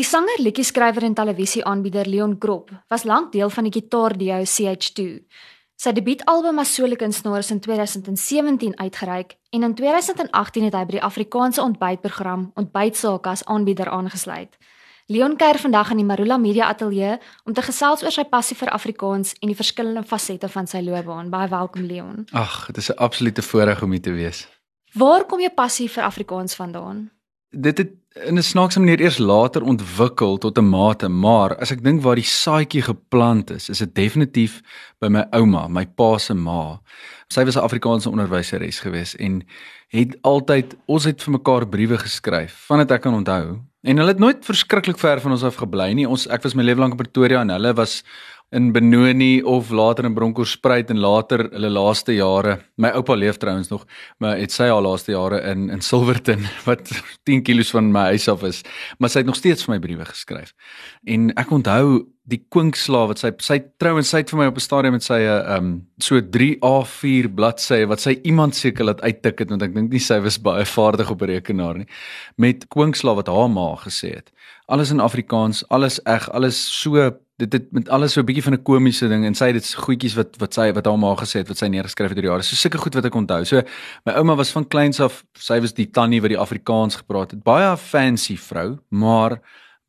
Die sanger, liedjie-skrywer en televisieaanbieder Leon Grop was lank deel van die gitaar-duo CH2. Sy debuutalbum as solo-kunstenaar is in 2017 uitgereik en in 2018 het hy by die Afrikaanse ontbytprogram Ontbytsake as aanbieder aangesluit. Leon kuier vandag in die Marula Media Ateljee om te gesels oor sy passie vir Afrikaans en die verskillende fasette van sy loopbaan. Baie welkom Leon. Ag, dit is 'n absolute voorreg om hier te wees. Waar kom jou passie vir Afrikaans vandaan? Dit het in 'n snaakse manier eers later ontwikkel tot 'n mate, maar as ek dink waar die saadjie geplant is, is dit definitief by my ouma, my pa se ma. Sy was 'n Afrikaanse onderwyseres gewees en het altyd ons het vir mekaar briewe geskryf, vandat ek kan onthou. En hulle het nooit verskriklik ver van ons af gebly nie. Ons ek was my lewe lank in Pretoria en hulle was in Benoni of later in Bronkhorstspruit en later hulle laaste jare. My oupa leef trouens nog, maar het sy al laaste jare in in Silverton wat 10 km van my huis af is, maar sy het nog steeds vir my briewe geskryf. En ek onthou die kwinkslaaf wat sy sy trouens sy het vir my op 'n stadium met sy 'n uh, um so 3 A4 bladsye wat sy iemand seker laat uittik het want ek dink nie sy was baie vaardig op 'n rekenaar nie met kwinkslaaf wat haar ma gesê het. Alles in Afrikaans, alles eg, alles so dit het met alles so 'n bietjie van 'n komiese ding en sy dit goedjies wat wat sy wat haar ma gesê het wat sy neergeskryf het deur die jare. So sulke goed wat ek onthou. So my ouma was van kleins af, sy was die tannie wat die Afrikaans gepraat het. Baie fancy vrou, maar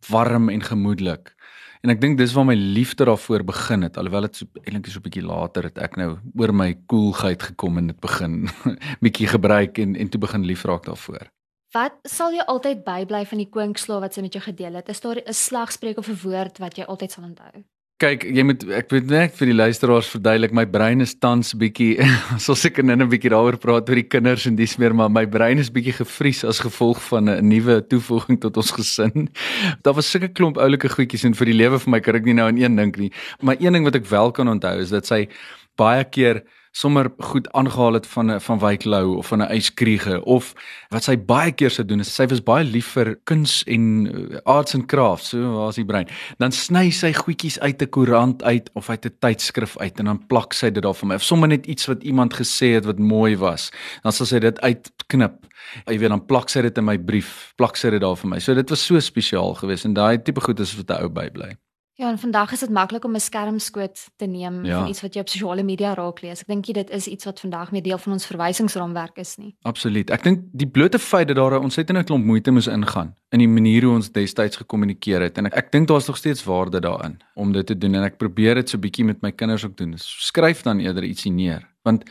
warm en gemoedelik. En ek dink dis waar my liefde daarvoor begin het. Alhoewel dit so eintlik so 'n bietjie later het ek nou oor my koelheid gekom en dit begin bietjie gebruik en en toe begin lief raak daarvoor. Wat sal jy altyd bybly van die kwinkslaaf wat sy met jou gedeel het? Is daar 'n slagspreuk of 'n woord wat jy altyd sal onthou? Kyk, jy moet ek moet net vir die luisteraars verduidelik, my brein is tans bietjie so seker net 'n bietjie daaroor praat oor die kinders en dis meer, maar my brein is bietjie gevries as gevolg van 'n nuwe toevoeging tot ons gesin. Daar was sulke klomp oulike goedjies en vir die lewe vir my kan ek nie nou aan een dink nie. Maar een ding wat ek wel kan onthou is dat sy baie keer sommer goed aangehaal het van 'n van Wyk Lou of van 'n yskriege of wat sy baie keer sou doen is sy was baie lief vir kuns en uh, arts and crafts so waar's die brein? Dan sny sy goedjies uit 'n koerant uit of uit 'n tydskrif uit en dan plak sy dit daar vir my of sommer net iets wat iemand gesê het wat mooi was dan sal sy dit uitknip. Jy weet dan plak sy dit in my brief plak sy dit daar vir my. So dit was so spesiaal geweest en daai tipe goed is wat 'n ou bybly Ja, en vandag is dit maklik om 'n skermskoot te neem ja. van iets wat jy op sosiale media raak lees. Ek dink dit is iets wat vandag meer deel van ons verwysingsraamwerk is nie. Absoluut. Ek dink die blote feit dat daar 'n ontsettende klomp moeite moes ingaan in die manier hoe ons destyds gekommunikeer het en ek, ek dink daar's nog steeds waarde daarin om dit te doen en ek probeer dit so bietjie met my kinders ook doen. Skryf dan eerder ietsie neer want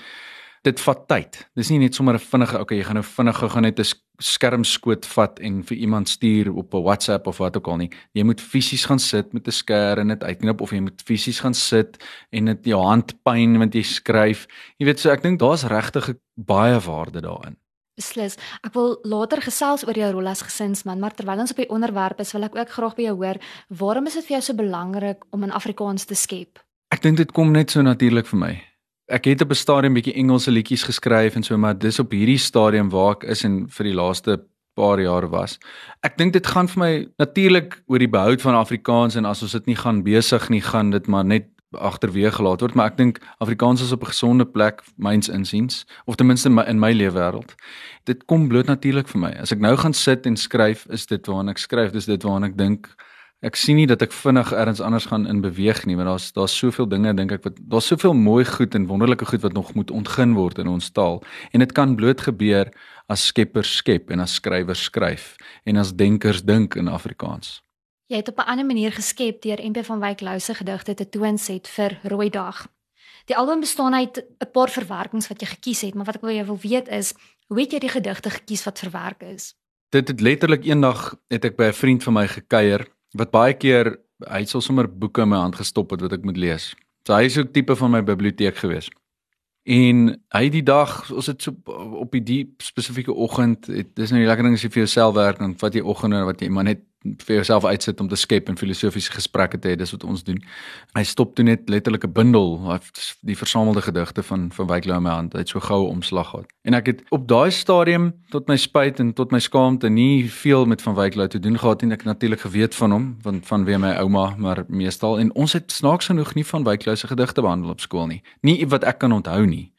dit vat tyd. Dis nie net sommer 'n vinnige, okay, jy gaan nou vinnig gaan net 'n skermskoot vat en vir iemand stuur op 'n WhatsApp of wat ook al nie. Jy moet fisies gaan sit met 'n skerm en dit uitknip of jy moet fisies gaan sit en dit jou hand pyn want jy skryf. Jy weet so ek dink daar's regtig baie waarde daarin. Beslis. Ek wil later gesels oor jou rol as gesinsman, maar terwyl ons op die onderwerp is, wil ek ook graag by jou hoor, waarom is dit vir jou so belangrik om in Afrikaans te skep? Ek dink dit kom net so natuurlik vir my ek het op 'n stadium bietjie Engelse liedjies geskryf en so maar dis op hierdie stadium waar ek is en vir die laaste paar jaar was. Ek dink dit gaan vir my natuurlik oor die behoud van Afrikaans en as ons dit nie gaan besig nie gaan dit maar net agterweeg gelaat word, maar ek dink Afrikaans is op 'n gesonde plek myns insiens of ten minste in my, my lewe wêreld. Dit kom bloot natuurlik vir my. As ek nou gaan sit en skryf, is dit waarna ek skryf, dis dit waarna ek dink ek sien nie dat ek vinnig elders anders gaan in beweeg nie want daar's daar's soveel dinge dink ek wat daar's soveel mooi goed en wonderlike goed wat nog moet ontgin word in ons taal en dit kan bloot gebeur as skeppers skep en as skrywers skryf en as denkers dink in Afrikaans. Jy het op 'n ander manier geskep deur MP van Wyk Lou se gedigte te toonset vir Rooi Dag. Die album bestaan uit 'n paar verwerkings wat jy gekies het, maar wat ek wil jy wil weet is, hoe het jy die gedigte gekies wat verwerk is? Dit het letterlik eendag het ek by 'n vriend van my gekuier wat baie keer hy het sommer boeke in my hand gestop het wat ek moet lees. So hy is ook tipe van my biblioteek gewees. En hy die dag, ons het so op die diep spesifieke oggend, dis nou die lekker ding as jy vir jouself werk en vat jy oggende wat jy maar net vir jouself uitsit om te skep en filosofiese gesprekke te hê, dis wat ons doen. Hy stop toe net letterlik 'n bundel, die versamelde gedigte van van Wyk Lou in my hand. Hy het so goue omslag gehad. En ek het op daai stadium tot my spyt en tot my skaamte nie veel met van Wyk Lou te doen gehad nie. Ek natuurlik geweet van hom, want van wie my ouma, maar meestal en ons het snaaks genoeg nie van Wyk Lou se gedigte behandel op skool nie. Nie wat ek kan onthou nie.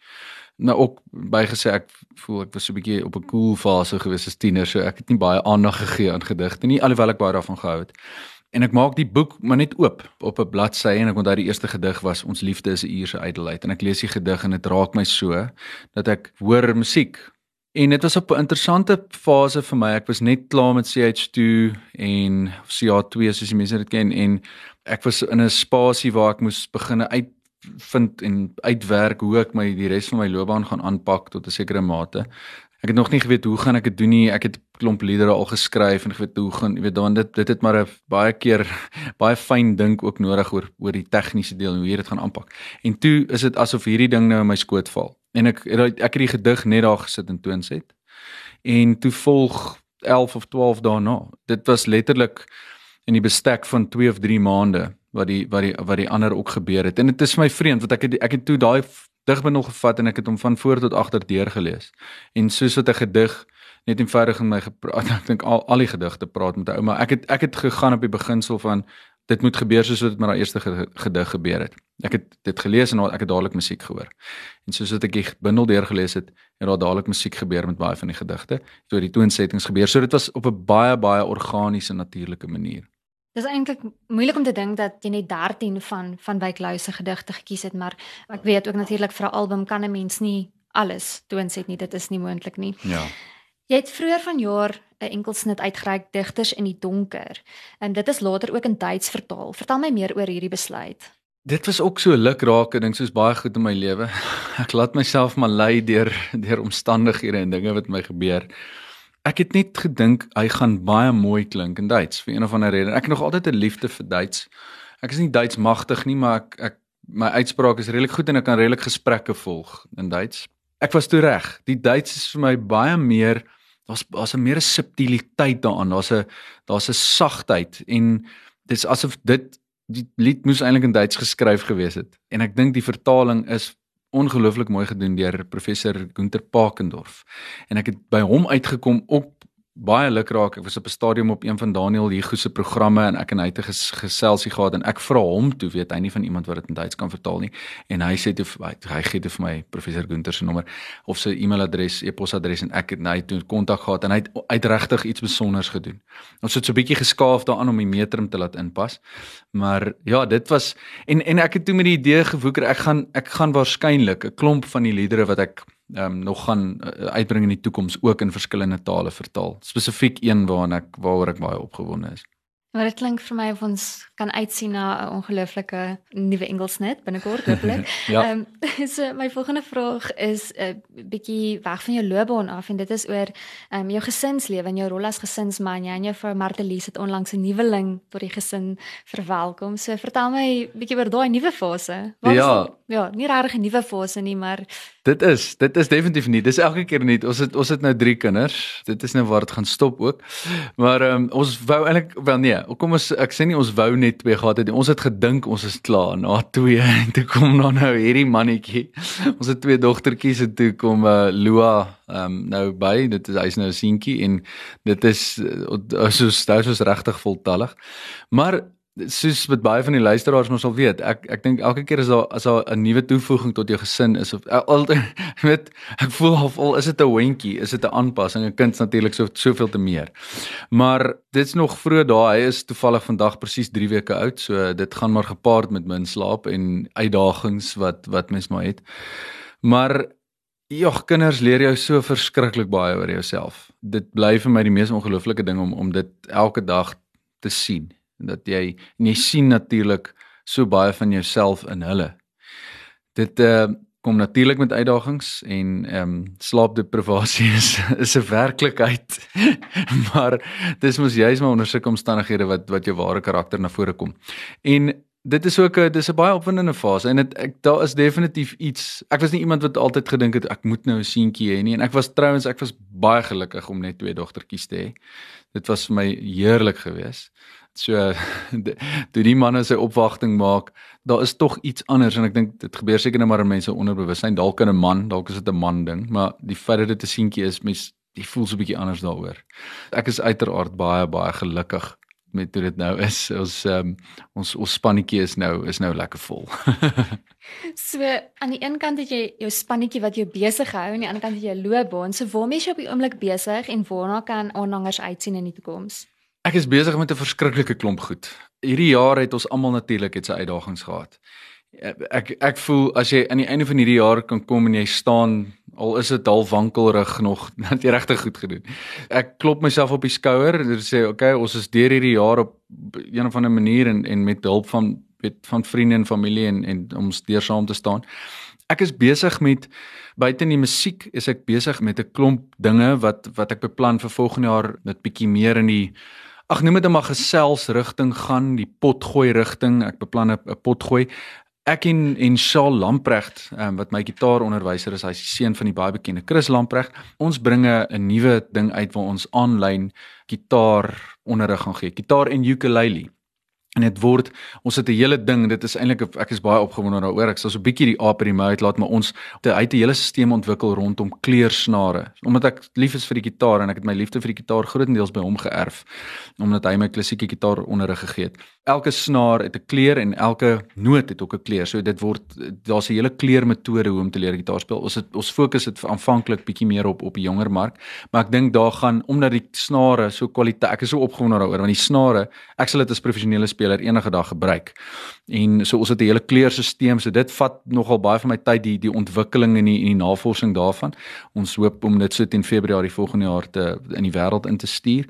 Nou ook bygesê ek voel ek was so 'n bietjie op 'n cool fase gewees as tiener, so ek het nie baie aandag gegee aan gedigte nie, alhoewel ek baie daarvan gehou het. En ek maak die boek maar net oop op 'n bladsy en ek onthou die eerste gedig was ons liefde is 'n uur se ydelheid en ek lees die gedig en dit raak my so dat ek hoor musiek. En dit was op 'n interessante fase vir my. Ek was net klaar met CH2 en CA2 soos die mense dit ken en ek was in 'n spasie waar ek moes begin uitvind en uitwerk hoe ek my die res van my loopbaan gaan aanpak tot 'n sekere mate. Ek het nog nie geweet hoe gaan ek dit doen nie. Ek het klomp liedere al geskryf en geweet hoe gaan, jy weet, dan dit dit het maar 'n baie keer baie fyn dink ook nodig oor oor die tegniese deel en hoe jy dit gaan aanpak. En toe is dit asof hierdie ding nou in my skoot val. En ek ek het die gedig net daar gesit en toons het. En toe volg 11 of 12 daarna. Dit was letterlik in die bestek van 2 of 3 maande wat die wat die wat die ander ook gebeur het. En dit is my vreemd want ek het ek het toe daai digbundel gevat en ek het hom van voor tot agter deur gelees. En soos wat 'n gedig net eenvoudig in my gepraat, ek dink al al die gedigte praat met 'n ou, maar ek het ek het gegaan op die beginsel van dit moet gebeur soos wat dit met daai eerste gedig gebeur het. Ek het dit gelees en ek het dadelik musiek gehoor. En soos wat ek die bundel deurgelees het, het daar dadelik musiek gebeur met baie van die gedigte. So die toonsettings gebeur. So dit was op 'n baie baie organiese natuurlike manier. Dis eintlik moeilik om te dink dat jy net 13 van van Wyk Lou se gedigte gekies het, maar ek weet ook natuurlik vir 'n album kan 'n mens nie alles toonset nie. Dit is nie moontlik nie. Ja. Jy het vroeër vanjaar 'n enkelsnit uitgereik Digters in die donker en dit is later ook in Duits vertaal. Vertel my meer oor hierdie besluit. Dit was ook so lukrake ding soos baie goed in my lewe. Ek laat myself maar lei deur deur omstandighede en dinge wat my gebeur. Ek het net gedink hy gaan baie mooi klink in Duits vir een of ander rede. Ek het nog altyd 'n liefde vir Duits. Ek is nie Duits magtig nie, maar ek ek my uitspraak is redelik goed en ek kan redelik gesprekke volg in Duits. Ek was toe reg. Die Duits is vir my baie meer daar's daar's 'n meer subtiliteit daaraan. Daar's 'n daar's 'n sagtheid en dit's asof dit die lied moes eintlik in Duits geskryf gewees het. En ek dink die vertaling is ongelooflik mooi gedoen deur professor Gunter Pakendorf. En ek het by hom uitgekom op baie lukraak. Ek was op 'n stadium op een van Daniel Hugo se programme en ek en hy het 'n ges, geselsie gehad en ek vra hom toe weet hy nie van iemand wat dit in Duits kan vertaal nie en hy sê toe hy, hy gee dit vir my professor Gunter se nommer of sy e-mailadres, e-posadres en ek het hy toe kontak gehad en hy het uitregtig iets besonders gedoen. Ons het so 'n bietjie geskaaf daaraan om die metrum te laat inpas. Maar ja, dit was en en ek het toe met die idee gewoeker ek gaan ek gaan waarskynlik 'n klomp van die liedere wat ek ehm um, nog gaan uh, uitbring in die toekoms ook in verskillende tale vertaal. Spesifiek een waarna ek waaroor ek baie opgewonde is. Maar dit klink vir my of ons kan uitsien na 'n ongelooflike nuwe Engelsnet binnekort hopelik. ja. Ehm um, so my volgende vraag is 'n uh, eh, bietjie weg van jou loopbaan af en dit is oor ehm um, jou gesinslewe en jou rol as gesinsman. Jy en jou vrou Martelies het onlangs 'n nuweling tot die gesin verwelkom. So vertel my bietjie oor daai nuwe fase. Wat ja, is, ja, nie regtig 'n nuwe fase nie, maar Dit is, dit is definitief nie. Dis elke keer nie. Ons het ons het nou 3 kinders. Dit is nou waar dit gaan stop ook. Maar ehm um, ons wou eintlik wel nee, kom ons ek sê nie ons wou net twee gehad het nie. Ons het gedink ons is klaar na twee en toe kom dan nou hierdie mannetjie. Ons het twee dogtertjies en toe kom uh, Loa ehm um, nou by. Dit is hy's nou 'n seentjie en dit is uh, soos dit is regtig voltallig. Maar soos met baie van die luisteraars mos al weet, ek ek dink elke keer as daar as daar 'n nuwe toevoeging tot jou gesin is of altyd weet ek voel half al is dit 'n hondjie, is dit 'n aanpassing, 'n kind natuurlik so soveel te meer. Maar dit's nog vroeg daai, hy is toevallig vandag presies 3 weke oud, so dit gaan maar gepaard met min slaap en uitdagings wat wat mens maar het. Maar ja, kinders leer jou so verskriklik baie oor jouself. Dit bly vir my die mees ongelooflike ding om om dit elke dag te sien en dat jy en jy sien natuurlik so baie van jouself in hulle. Dit uh kom natuurlik met uitdagings en ehm um, slaapdeprivasie is is 'n werklikheid. maar dis mos juist maar onder sulke omstandighede wat wat jou ware karakter na vore kom. En dit is ook 'n dis 'n baie opwindende fase en dit ek daar is definitief iets. Ek was nie iemand wat altyd gedink het ek moet nou 'n seentjie hê nie en ek was trouens ek was baie gelukkig om net twee dogtertjies te hê. Dit was vir my heerlik geweest. So toe die manne sy opwagting maak, daar is tog iets anders en ek dink dit gebeur seker net maar in mense onderbewussyn, dalk in 'n man, dalk is dit 'n man ding, maar die feit dat dit 'n seentjie is, mens die voel so 'n bietjie anders daaroor. Ek is uiteraard baie baie gelukkig met hoe dit nou is. Ons um, ons ons spannetjie is nou is nou lekker vol. so aan die een kant het jy jou spannetjie wat jou besig hou en aan die ander kant het jy 'n loopbaan. So waarmee is jy op die oomblik besig en waarna kan aanhangers uitsien in die toekoms? Ek is besig met 'n verskriklike klomp goed. Hierdie jaar het ons almal natuurlik het sy uitdagings gehad. Ek ek voel as jy aan die einde van hierdie jaar kan kom en jy staan al is dit half wankelrig nog dat jy regtig goed gedoen. Ek klop myself op die skouer en sê okay, ons is deur hierdie jaar op een of ander manier en en met hulp van weet van vriende en familie en en om deur saam te staan. Ek is besig met buite in die musiek is ek besig met 'n klomp dinge wat wat ek beplan vir volgende jaar met bietjie meer in die Ag noem dit maar gesels rigting gaan die potgooi rigting. Ek beplan 'n potgooi. Ek en en Shaal Lamprecht um, wat my gitaaronderwyser is hy's die seun van die baie bekende Chris Lamprecht. Ons bringe 'n nuwe ding uit waar ons aanlyn gitaar onderrig gaan gee. Gitaar en ukulele en dit word ons het 'n hele ding dit is eintlik ek is baie opgewonde daaroor. Ek sal so 'n bietjie die aap in die mouth laat maar ons het 'n hele stelsel ontwikkel rondom kleursnare omdat ek lief is vir die gitaar en ek het my liefde vir die gitaar grootendeels by hom geërf omdat hy my klassieke gitaar onderrig gegee het. Elke snaar het 'n kleur en elke noot het ook 'n kleur. So dit word daar's 'n hele kleurmetode hoe om te leer gitaar speel. Ons het ons fokus het aanvanklik bietjie meer op op die jonger mark maar ek dink daar gaan omdat die snare so kwaliteit ek is so opgewonde daaroor want die snare ek sal dit as professionele speler enige dag gebruik. En so ons het 'n hele kleurstelsel, so dit vat nogal baie van my tyd die die ontwikkeling en die en die navorsing daarvan. Ons hoop om dit so teen Februarie volgende jaar te in die wêreld in te stuur.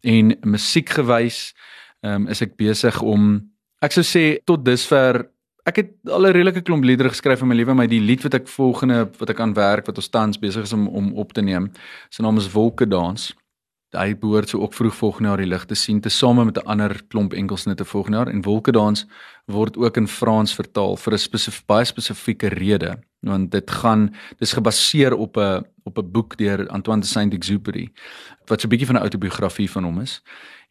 En musiekgewys ehm um, is ek besig om ek sou sê tot dusver ek het al 'n redelike klomp liedere geskryf in my lewe, maar die lied wat ek volgende wat ek aan werk wat ons tans besig is om om op te neem, se naam is Wolke Dans hy behoort so ook vroeg volgende jaar die lig te sien tesame met 'n ander klomp enkelsnitte volgende jaar. En Wolkedans word ook in Frans vertaal vir 'n spesifieke baie spesifieke rede want dit gaan dis gebaseer op 'n op 'n boek deur Antoine de Saint-Exupéry wat so 'n bietjie van 'n autobiografie van hom is.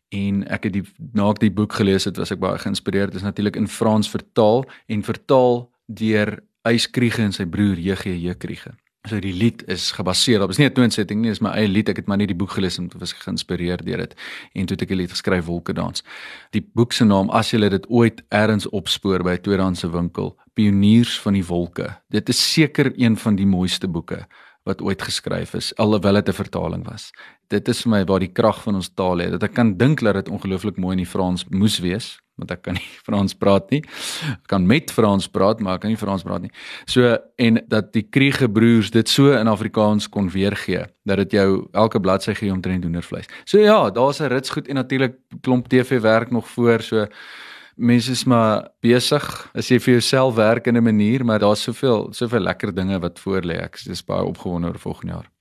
En ek het die na ek die boek gelees het was ek baie geïnspireerd. Dit is natuurlik in Frans vertaal en vertaal deur Eyskriege en sy broer JG Kriege So die lied is gebaseer op is nie 'n toonsetting nie, dis my eie lied. Ek het maar net die boek gelees en was geïnspireer deur dit. En toe het ek 'n lied geskryf Wolke dans. Die boek se naam as jy dit ooit eers opspoor by 'n tweedehandse winkel, Pioniers van die Wolke. Dit is seker een van die mooiste boeke wat ooit geskryf is alhoewel dit 'n vertaling was. Dit is vir my waar die krag van ons taal lê. Dat ek kan dink dat dit ongelooflik mooi in die Frans moes wees, want ek kan nie Frans praat nie. Ek kan met Frans praat, maar ek kan nie Frans praat nie. So en dat die Kriegebroers dit so in Afrikaans kon weergee dat dit jou elke bladsy gee omtrent hoendervleis. So ja, daar's 'n rits goed en natuurlik klomp TV werk nog voor so mense is maar besig as jy vir jouself werk in 'n manier, maar daar's soveel soveel lekker dinge wat voor lê. Ek is baie opgewonde oor volgende jaar.